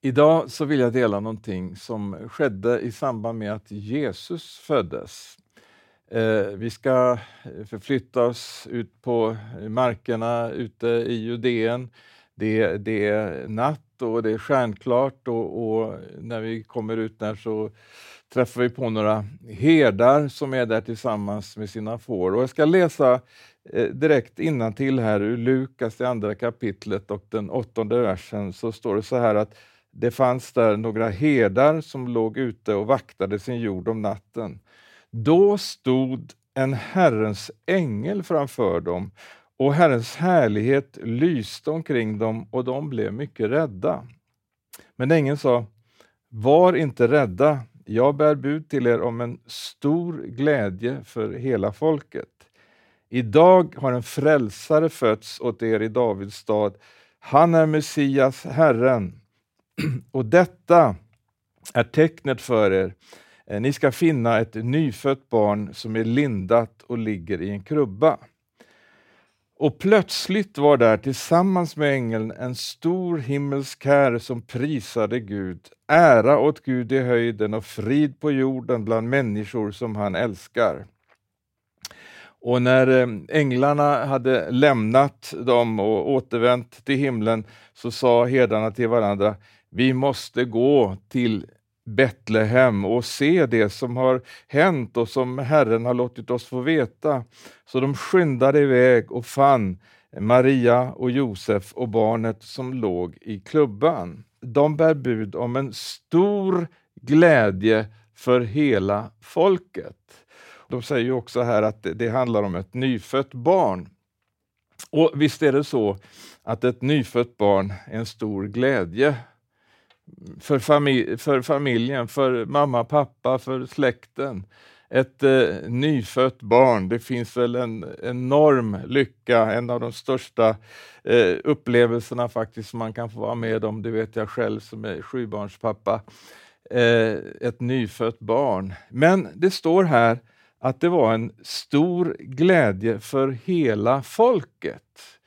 Idag så vill jag dela någonting som skedde i samband med att Jesus föddes. Eh, vi ska eh, förflytta oss ut på markerna ute i Judeen. Det, det är natt och det är stjärnklart och, och, när vi kommer ut där så träffar vi på några herdar som är där tillsammans med sina får. Och jag ska läsa eh, direkt till här ur Lukas, det andra kapitlet och den åttonde versen, så står det så här att det fanns där några herdar som låg ute och vaktade sin jord om natten. Då stod en Herrens ängel framför dem och Herrens härlighet lyste omkring dem och de blev mycket rädda. Men ängeln sa, var inte rädda, jag bär bud till er om en stor glädje för hela folket. Idag har en frälsare fötts åt er i Davids stad. Han är Messias, Herren. Och detta är tecknet för er. Eh, ni ska finna ett nyfött barn som är lindat och ligger i en krubba. Och plötsligt var där tillsammans med ängeln en stor himmelsk här som prisade Gud. Ära åt Gud i höjden och frid på jorden bland människor som han älskar. Och när eh, änglarna hade lämnat dem och återvänt till himlen så sa herdarna till varandra, vi måste gå till Betlehem och se det som har hänt och som Herren har låtit oss få veta. Så de skyndade iväg och fann Maria och Josef och barnet som låg i klubban. De bär bud om en stor glädje för hela folket. De säger också här att det handlar om ett nyfött barn. Och visst är det så att ett nyfött barn är en stor glädje för, familj, för familjen, för mamma, pappa, för släkten. Ett eh, nyfött barn, det finns väl en enorm lycka, en av de största eh, upplevelserna faktiskt man kan få vara med om, det vet jag själv som är sjubarnspappa. Eh, ett nyfött barn. Men det står här att det var en stor glädje för hela folket.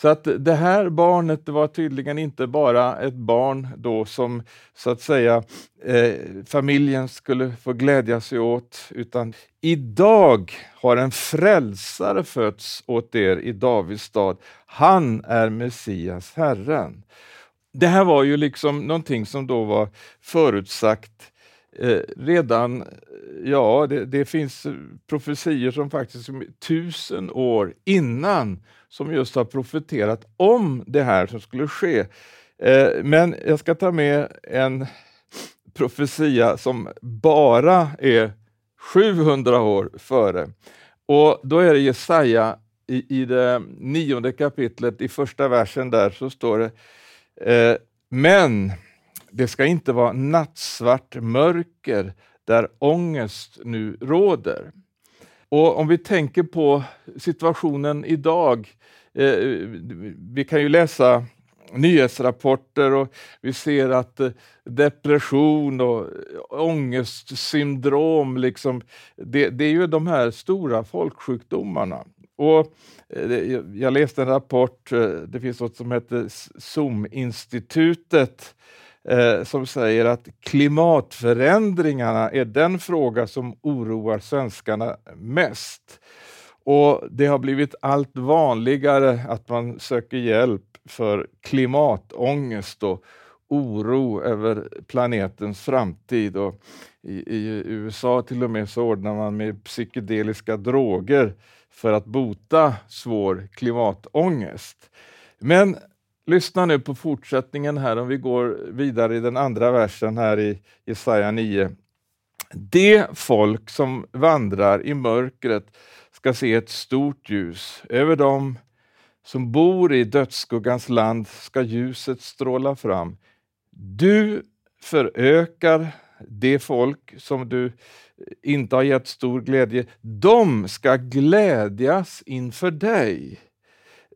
Så att det här barnet var tydligen inte bara ett barn då som så att säga eh, familjen skulle få glädja sig åt, utan idag har en frälsare fötts åt er i Davids stad. Han är Messias, Herren. Det här var ju liksom någonting som då var förutsagt eh, redan, ja, det, det, finns eh, profetier som faktiskt tusen år innan som just har profeterat om det här som skulle ske. Eh, men jag ska ta med en profetia som bara är 700 år före. Och då är det Jesaja i, i det nionde kapitlet, i första versen där så står det eh, Men det ska inte vara nattsvart mörker där ångest nu råder. Och om vi tänker på situationen idag, eh, vi kan ju läsa nyhetsrapporter och vi ser att depression och ångestsyndrom, liksom, det, det, är ju de här stora folksjukdomarna. Och jag läste en rapport, det finns något som heter SOM-institutet, eh, som säger att klimatförändringarna är den fråga som oroar svenskarna mest. Och Det har blivit allt vanligare att man söker hjälp för klimatångest och oro över planetens framtid. Och i, I USA till och med så ordnar man med psykedeliska droger för att bota svår klimatångest. Men Lyssna nu på fortsättningen här, om vi går vidare i den andra versen här i Jesaja 9. Det folk som vandrar i mörkret ska se ett stort ljus. Över dem som bor i dödsskuggans land ska ljuset stråla fram. Du förökar det folk som du inte har gett stor glädje. De ska glädjas inför dig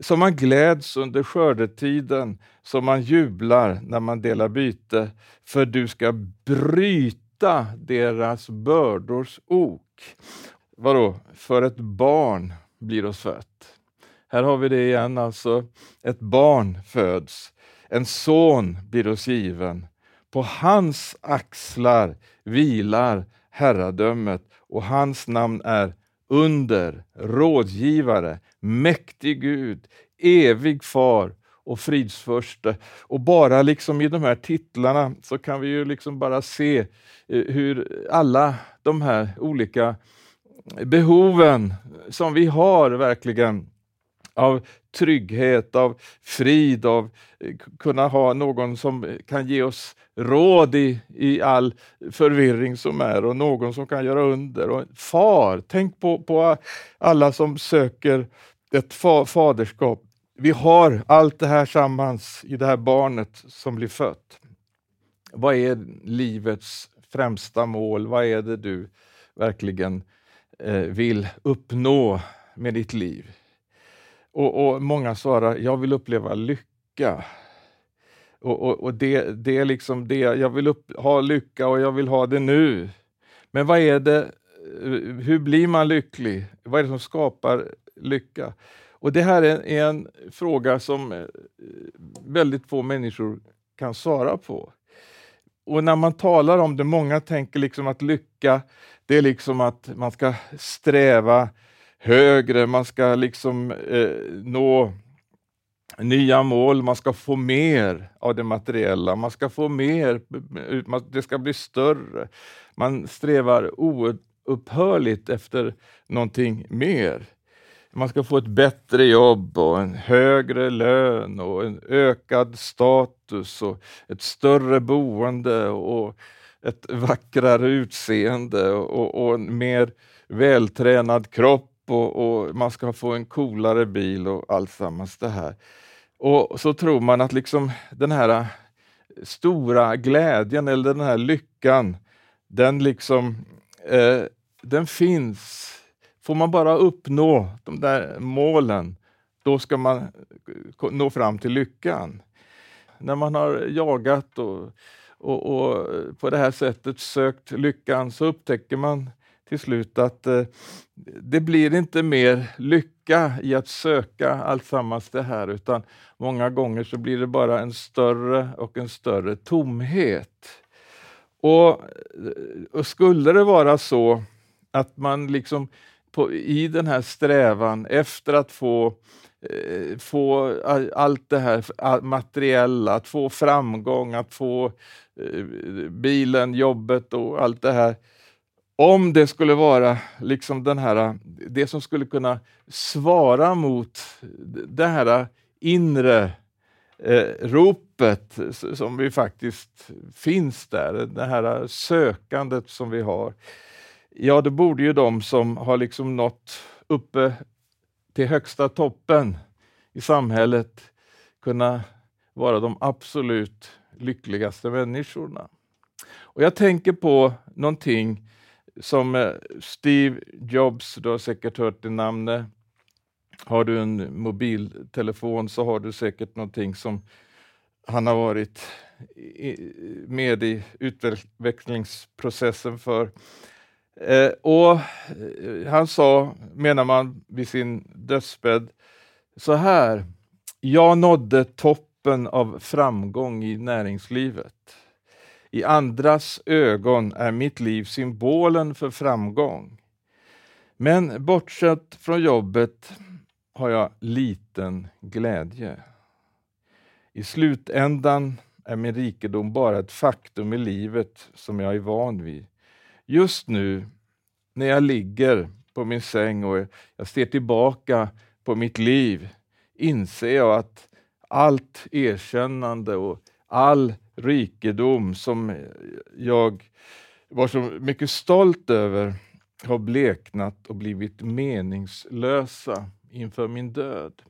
som man gläds under skördetiden, som man jublar när man delar byte, för du ska bryta deras bördors ok. Vadå? För ett barn blir oss fött. Här har vi det igen, alltså. Ett barn föds. En son blir oss given På hans axlar vilar herradömet och hans namn är under, rådgivare, mäktig Gud, evig far och fridsförste. Och bara liksom i de här titlarna så kan vi ju liksom bara se eh, hur alla de här olika behoven som vi har verkligen av trygghet, av frid, av eh, kunna ha någon som eh, kan ge oss råd i, i all förvirring som är och någon som kan göra under. Och far, tänk på, på alla som söker ett fa faderskap. Vi har allt det här sammans i det här barnet som blir fött. Vad är livets främsta mål? Vad är det du verkligen eh, vill uppnå med ditt liv? Och, och Många svarar, jag vill uppleva lycka. Och, och, och det, det är liksom det, jag vill upp, ha lycka och jag vill ha det nu. Men vad är det, eh, hur blir man lycklig? Vad är det som skapar lycka? Och Det här är en fråga som eh, väldigt få människor kan svara på. Och när man talar om det, många tänker liksom att lycka, det är liksom att man ska sträva högre, man ska liksom eh, nå nya mål, man ska få mer av det materiella, man ska få mer, det ska bli större. Man strävar oupphörligt efter någonting mer. Man ska få ett bättre jobb och en högre lön och en ökad status och ett större boende och ett vackrare utseende och, och en mer vältränad kropp och, och, man ska få en coolare bil och alltsammans det här. Och så tror man att liksom den här stora glädjen eller den här lyckan, den liksom eh, den finns. Får man bara uppnå de där målen, då ska man nå fram till lyckan. När man har jagat och, och, och på det här sättet sökt lyckan så upptäcker man till slut att eh, det blir inte mer lycka i att söka alltsammans det här, utan många gånger så blir det bara en större och en större tomhet. Och, eh, och skulle det vara så att man liksom på, i den här strävan efter att få eh, få allt det här materiella, att få framgång, att få eh, bilen, jobbet och allt det här om det skulle vara liksom den här, det som skulle kunna svara mot det här inre eh, ropet som vi faktiskt finns där, det här sökandet som vi har. Ja, det borde ju de som har liksom nått uppe till högsta toppen i samhället kunna vara de absolut lyckligaste människorna. Och Jag tänker på någonting som eh, Steve Jobs, du har säkert hört det namnet. Har du en mobiltelefon så har du säkert någonting som han har varit med i utvecklingsprocessen för. Eh, och eh, Han sa, menar man, vid sin dödsbädd så här. Jag nådde toppen av framgång i näringslivet. I andras ögon är mitt liv symbolen för framgång. Men bortsett från jobbet har jag liten glädje. I slutändan är min rikedom bara ett faktum i livet som jag är van vid. Just nu, när jag ligger på min säng och jag ser tillbaka på mitt liv, inser jag att allt erkännande och all rikedom som jag var så mycket stolt över har bleknat och blivit meningslösa inför min död.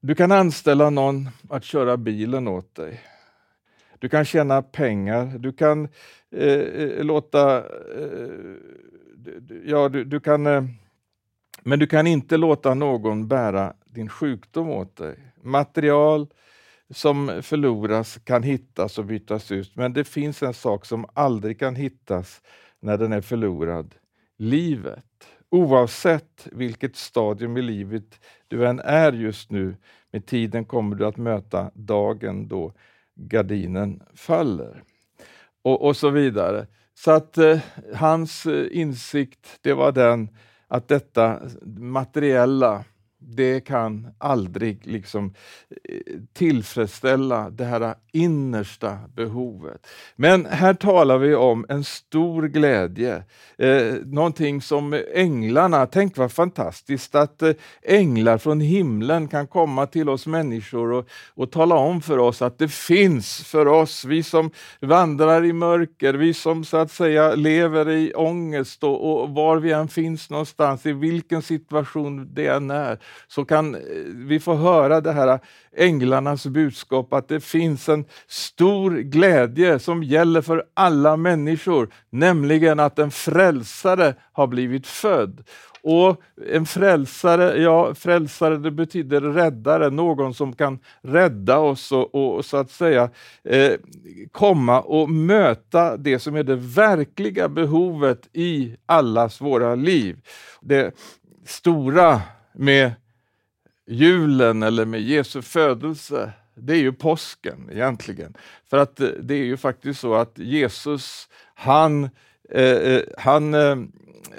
Du kan anställa någon att köra bilen åt dig. Du kan tjäna pengar, du kan eh, låta... Eh, ja, du, du kan... Eh, men du kan inte låta någon bära din sjukdom åt dig. Material, som förloras kan hittas och bytas ut, men det finns en sak som aldrig kan hittas när den är förlorad. Livet. Oavsett vilket stadium i livet du än är just nu, med tiden kommer du att möta dagen då gardinen faller. Och, och så vidare. Så att eh, hans eh, insikt, det var den att detta materiella det kan aldrig liksom eh, tillfredsställa det här innersta behovet. Men här talar vi om en stor glädje, eh, någonting som änglarna, tänk vad fantastiskt att eh, änglar från himlen kan komma till oss människor och, och tala om för oss att det finns för oss, vi som vandrar i mörker, vi som så att säga lever i ångest och, och var vi än finns någonstans, i vilken situation det än är, så kan eh, vi få höra det här änglarnas budskap att det finns en stor glädje som gäller för alla människor, nämligen att en frälsare har blivit född. Och en frälsare, ja frälsare det betyder räddare, någon som kan rädda oss och, och så att säga eh, komma och möta det som är det verkliga behovet i allas våra liv. Det stora med julen eller med Jesu födelse, det är ju påsken egentligen. För att eh, det är ju faktiskt så att Jesus, han, eh, eh, han, eh,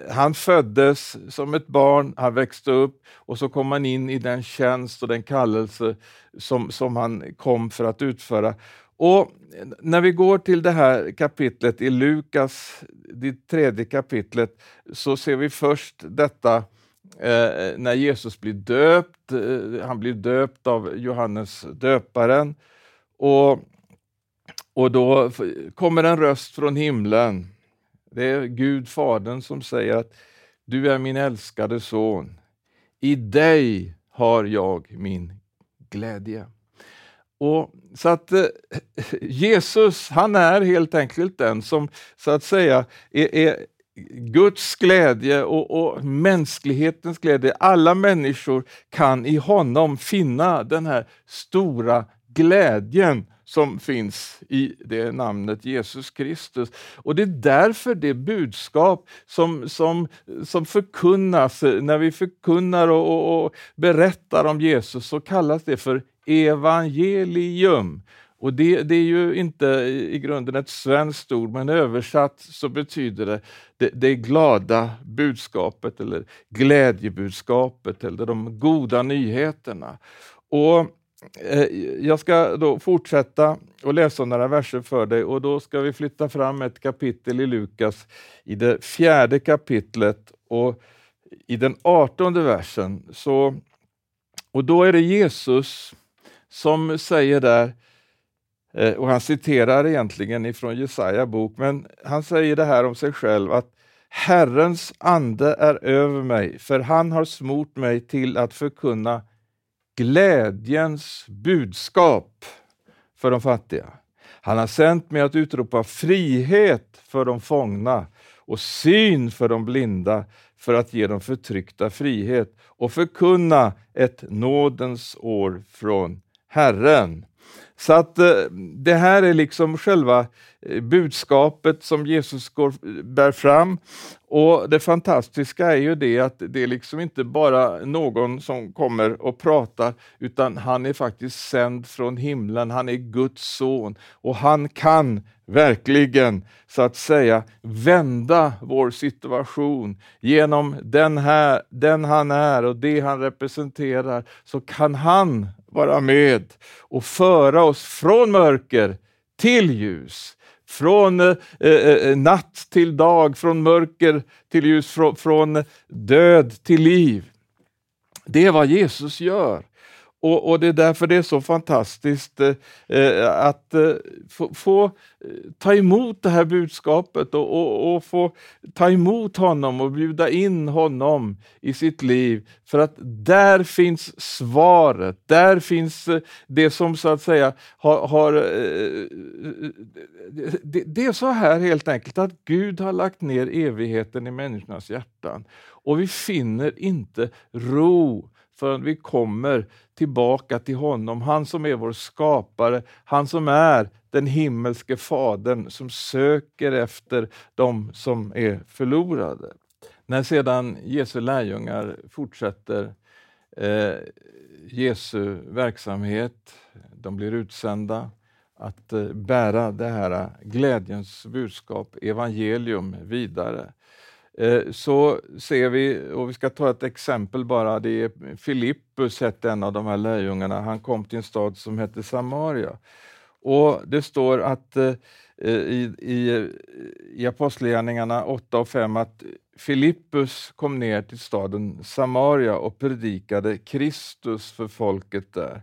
han föddes som ett barn, han växte upp och så kom han in i den tjänst och den kallelse som, som han kom för att utföra. Och när vi går till det här kapitlet i Lukas, det tredje kapitlet, så ser vi först detta eh, när Jesus blir döpt. Eh, han blir döpt av Johannes döparen. Och, och då kommer en röst från himlen. Det är Gud, Fadern, som säger att du är min älskade son. I dig har jag min glädje. Och så att eh, Jesus, han är helt enkelt den som så att säga är, är Guds glädje och, och, mänsklighetens glädje. Alla människor kan i honom finna den här stora glädjen som finns i det namnet Jesus Kristus. Och Det är därför det budskap som, som, som förkunnas, när vi förkunnar och, och, och berättar om Jesus, så kallas det för evangelium. Och det, det, är ju inte i grunden ett svenskt ord, men översatt så betyder det det, det glada budskapet eller glädjebudskapet eller de goda nyheterna. Och eh, jag ska då fortsätta och läsa några verser för dig och då ska vi flytta fram ett kapitel i Lukas i det fjärde kapitlet och i den artonde versen. Så, och då är det Jesus som säger där Eh, och han citerar egentligen ifrån Jesaja bok, men han säger det här om sig själv att Herrens ande är över mig, för han har smort mig till att förkunna glädjens budskap för de fattiga. Han har sänt mig att utropa frihet för de fångna och syn för de blinda, för att ge de förtryckta frihet och förkunna ett nådens år från Herren. Så att eh, det här är liksom själva eh, budskapet som Jesus går, bär fram. Och Det fantastiska är ju det att det är liksom inte bara någon som kommer och pratar, utan han är faktiskt sänd från himlen. Han är Guds son och han kan verkligen så att säga vända vår situation genom den, här, den han är och det han representerar, så kan han vara med och föra oss från mörker till ljus. Från eh, eh, eh natt till dag, från mörker till ljus, från, från död till liv. Det är vad Jesus gör. Och, och, Det är därför det är så fantastiskt eh, eh att eh, få, få, eh, ta emot det här budskapet och, och, och, få ta emot honom och bjuda in honom i sitt liv. För att där finns svaret, där finns eh, det som så att säga har... har eh, det, det, är så här helt enkelt att Gud har lagt ner evigheten i människornas hjärtan. Och vi finner inte ro förrän vi kommer tillbaka till honom, han som är vår skapare, han som är den himmelske Fadern som söker efter dem som är förlorade. När sedan Jesu lärjungar fortsätter eh, Jesu verksamhet, de blir utsända, att eh, bära det här glädjens budskap, evangelium, vidare. Eh, så ser vi, och vi ska ta ett exempel bara, det är Filippus hette en av de här lärjungarna, han kom till en stad som hette Samaria. Och det står att eh, i, i, i Apostlagärningarna 8 och 5 att Filippus kom ner till staden Samaria och predikade Kristus för folket där.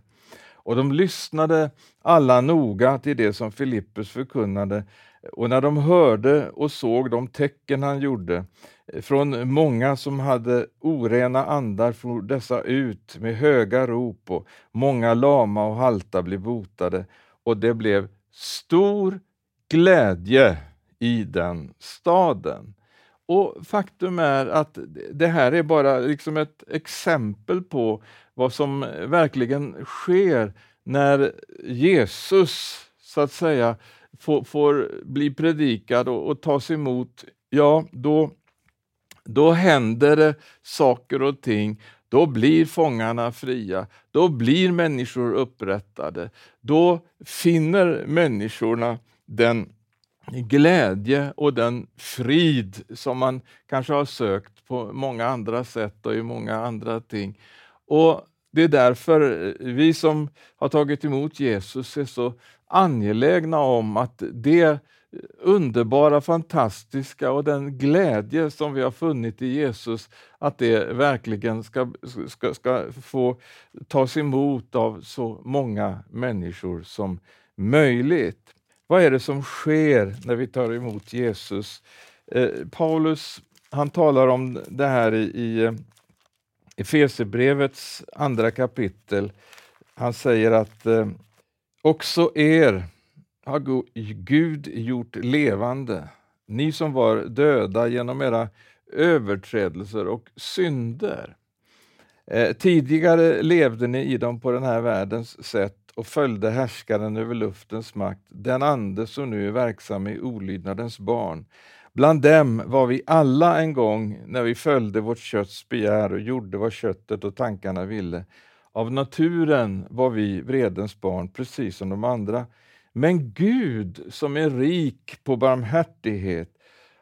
Och de lyssnade alla noga till det som Filippus förkunnade och när de hörde och såg de tecken han gjorde eh, från många som hade orena andar for dessa ut med höga rop och många lama och halta blev botade och det blev stor glädje i den staden. Och Faktum är att det här är bara liksom ett exempel på vad som eh, verkligen sker när Jesus så att säga får, får bli predikad och, och tas emot. Ja, då, då händer det saker och ting. Då blir fångarna fria, då blir människor upprättade. Då finner människorna den glädje och den frid som man kanske har sökt på många andra sätt och i många andra ting. Och Det är därför vi som har tagit emot Jesus är så angelägna om att det underbara, fantastiska och den glädje som vi har funnit i Jesus, att det verkligen ska, ska, ska få tas emot av så många människor som möjligt. Vad är det som sker när vi tar emot Jesus? Eh, Paulus han talar om det här i, i eh, Efesierbrevets andra kapitel. Han säger att eh, också er har Gud gjort levande, ni som var döda genom era överträdelser och synder. Eh, tidigare levde ni i dem på den här världens sätt och följde härskaren över luftens makt, den ande som nu är verksam i olydnadens barn. Bland dem var vi alla en gång när vi följde vårt kötts begär och gjorde vad köttet och tankarna ville. Av naturen var vi vredens barn, precis som de andra. Men Gud, som är rik på barmhärtighet,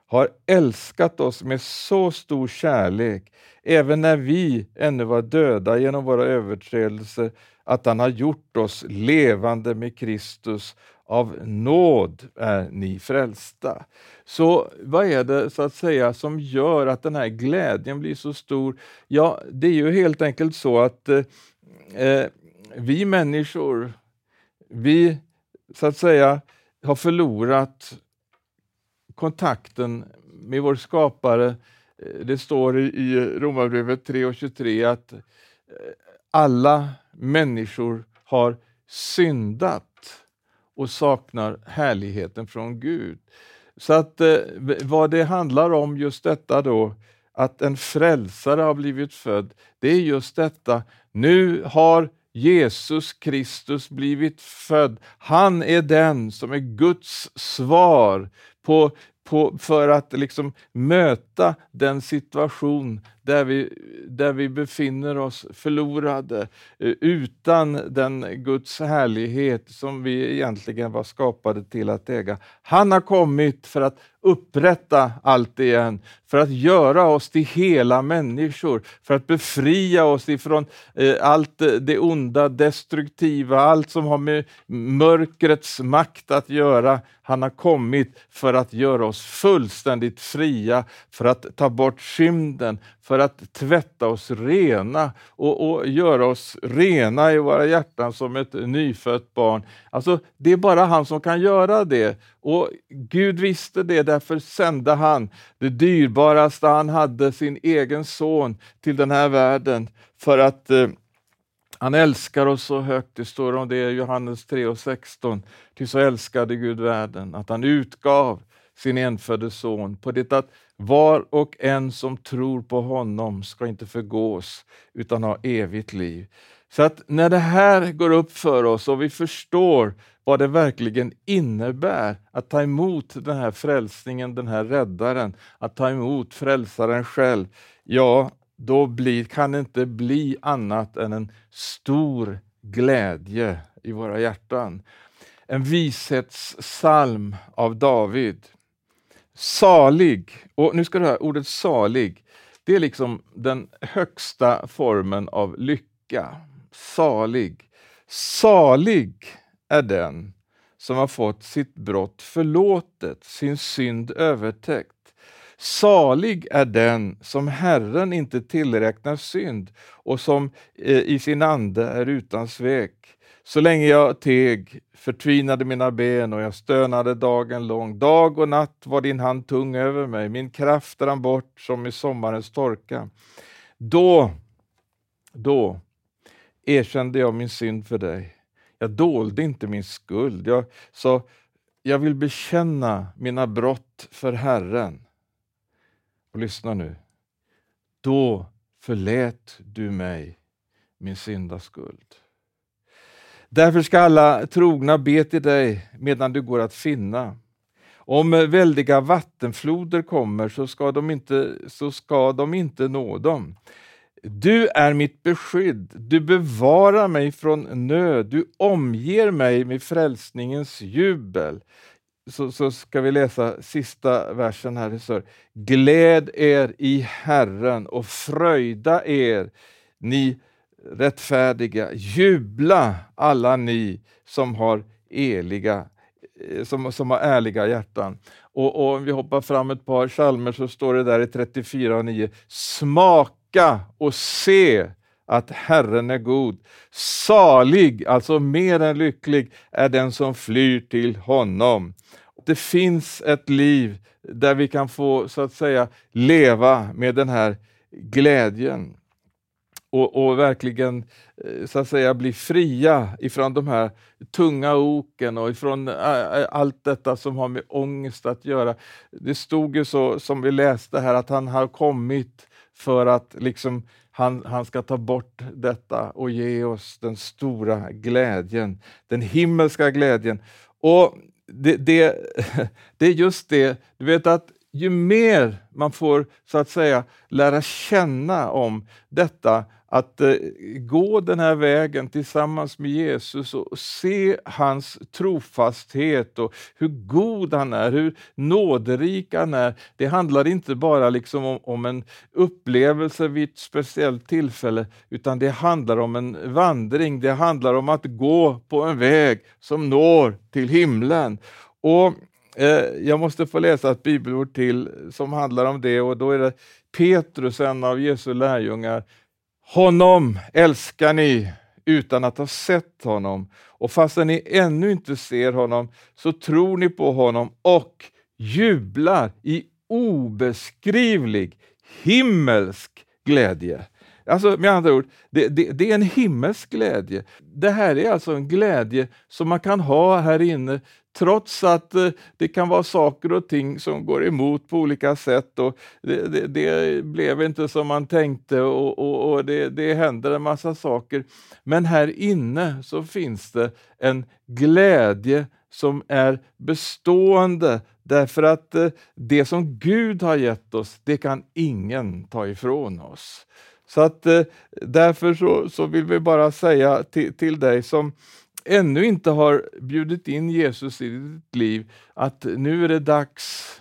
har älskat oss med så stor kärlek, även när vi ännu var döda genom våra överträdelser, att han har gjort oss levande med Kristus. Av nåd är ni frälsta. Så vad är det så att säga som gör att den här glädjen blir så stor? Ja, det är ju helt enkelt så att eh, eh, vi människor, vi så att säga har förlorat kontakten med vår skapare. Eh, det står i Romarbrevet 3.23 att eh, alla människor har syndat och saknar härligheten från Gud. Så att eh, vad det handlar om just detta då, att en frälsare har blivit född, det är just detta. Nu har Jesus Kristus blivit född. Han är den som är Guds svar på på, för att liksom möta den situation där vi, där vi befinner oss förlorade, eh, utan den Guds härlighet som vi egentligen var skapade till att äga. Han har kommit för att upprätta allt igen, för att göra oss till hela människor, för att befria oss ifrån eh, allt eh, det onda, destruktiva, allt som har med mörkrets makt att göra. Han har kommit för att göra oss fullständigt fria, för att ta bort synden, för för att tvätta oss rena och, och, göra oss rena i våra hjärtan som ett nyfött barn. Alltså, det är bara han som kan göra det. Och Gud visste det, därför sände han det dyrbaraste han hade, sin egen son, till den här världen för att eh, han älskar oss så högt, det står om det i Johannes 3 och 16. Ty så älskade Gud världen, att han utgav sin enfödde son på det att var och en som tror på honom ska inte förgås utan ha evigt liv. Så att när det här går upp för oss och vi förstår vad det verkligen innebär att ta emot den här frälsningen, den här räddaren, att ta emot frälsaren själv, ja, då blir, kan det inte bli annat än en stor glädje i våra hjärtan. en vishetssalm av David. Salig, och nu ska du höra ordet salig, det är liksom den högsta formen av lycka. Salig. Salig är den som har fått sitt brott förlåtet, sin synd övertäckt. Salig är den som Herren inte tillräknar synd och som eh, i sin ande är utan svek. Så länge jag teg förtvinade mina ben och jag stönade dagen lång. Dag och natt var din hand tung över mig, min kraft rann bort som i sommarens torka. Då, då erkände jag min synd för dig. Jag dolde inte min skuld. Jag sa, jag vill bekänna mina brott för Herren. Och lyssna nu. Då förlät du mig min syndaskuld. Därför ska alla trogna be till dig medan du går att finna. Om väldiga vattenfloder kommer så ska de inte, så ska de inte nå dem. Du är mitt beskydd, du bevarar mig från nöd, du omger mig med frälsningens jubel. Så, så ska vi läsa sista versen här. Så Gläd er i Herren och fröjda er, ni rättfärdiga. Jubla alla ni som har, eliga, eh, som, som har ärliga hjärtan. Och, och om vi hoppar fram ett par psalmer så står det där i 34 och 9. Smaka och se att Herren är god. Salig, alltså mer än lycklig, är den som flyr till honom. Det finns ett liv där vi kan få så att säga leva med den här glädjen och, och, verkligen eh, så att säga bli fria ifrån de här tunga oken och ifrån eh, eh, allt detta som har med ångest att göra. Det stod ju så som vi läste här att han har kommit för att liksom han, han ska ta bort detta och ge oss den stora glädjen, den himmelska glädjen. Och det, det, det är just det, du vet att ju mer man får så att säga lära känna om detta att eh, gå den här vägen tillsammans med Jesus och se hans trofasthet och hur god han är, hur nåderik han är. Det handlar inte bara liksom om, om en upplevelse vid ett speciellt tillfälle, utan det handlar om en vandring. Det handlar om att gå på en väg som når till himlen. Och eh, Jag måste få läsa ett bibelord till som handlar om det och då är det Petrus, en av Jesu lärjungar, honom älskar ni utan att ha sett honom och fastän ni ännu inte ser honom så tror ni på honom och jublar i obeskrivlig himmelsk glädje. Alltså med andra ord, det, det, det, är en himmelsk glädje. Det här är alltså en glädje som man kan ha här inne trots att eh, det kan vara saker och ting som går emot på olika sätt. och Det, det, det blev inte som man tänkte och, och, och det, det händer en massa saker. Men här inne så finns det en glädje som är bestående därför att eh, det som Gud har gett oss, det kan ingen ta ifrån oss. Så att eh, därför så, så vill vi bara säga till, till dig som ännu inte har bjudit in Jesus i ditt liv, att nu är det dags.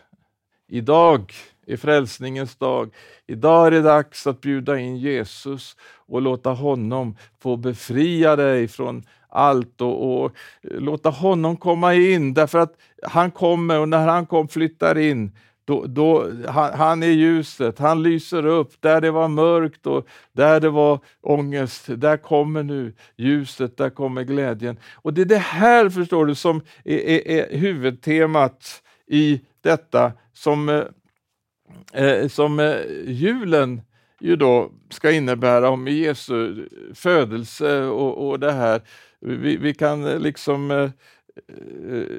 Idag är frälsningens dag. Idag är det dags att bjuda in Jesus och låta honom få befria dig från allt och, och, låta honom komma in, därför att han kommer och när han kom flyttar in, då, då, han, han är ljuset, han lyser upp. Där det var mörkt och där det var ångest, där kommer nu ljuset, där kommer glädjen. Och det är det här, förstår du, som är, är, är huvudtemat i detta som, eh, eh som eh, julen ju då ska innebära om Jesu födelse och, och det här. Vi, vi kan liksom Eh, Eh,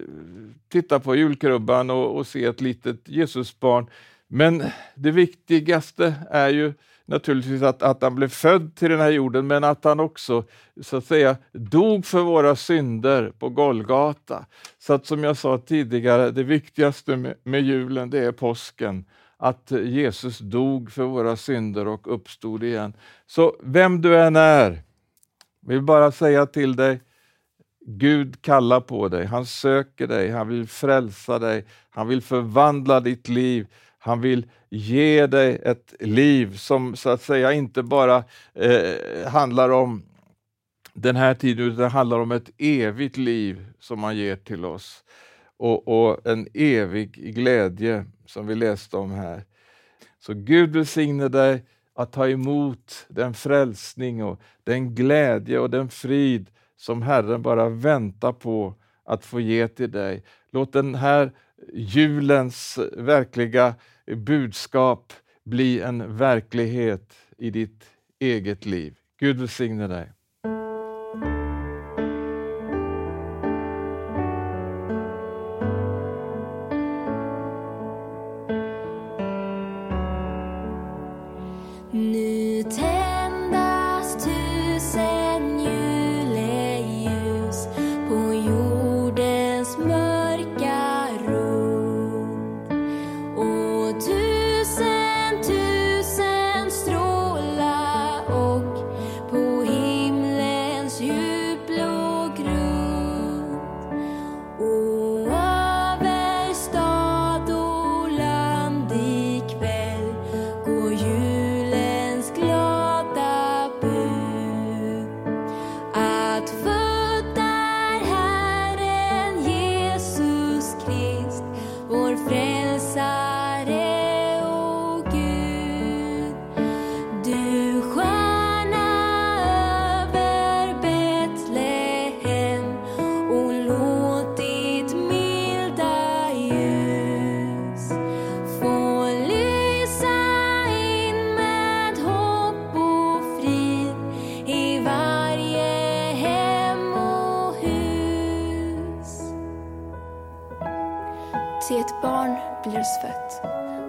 titta på julkrubban och, och se ett litet Jesusbarn. Men det viktigaste är ju naturligtvis att, att han blev född till den här jorden, men att han också så att säga dog för våra synder på Golgata. Så att som jag sa tidigare, det viktigaste med, med julen, det är påsken. Att Jesus dog för våra synder och uppstod igen. Så vem du än är, vill bara säga till dig, Gud kallar på dig, han söker dig, han vill frälsa dig, han vill förvandla ditt liv, han vill ge dig ett liv som så att säga inte bara eh, handlar om den här tiden, utan det handlar om ett evigt liv som han ger till oss. Och, och en evig glädje som vi läste om här. Så Gud välsigne dig att ta emot den frälsning och den glädje och den frid som Herren bara väntar på att få ge till dig. Låt den här julens verkliga budskap bli en verklighet i ditt eget liv. Gud välsigne dig.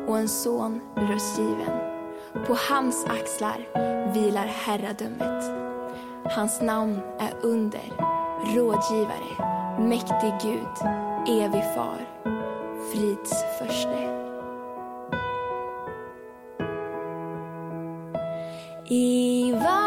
Och en son röstgiven. På hans axlar vilar herradömet. Hans namn är under, rådgivare, mäktig Gud, evig far, frids förste. I var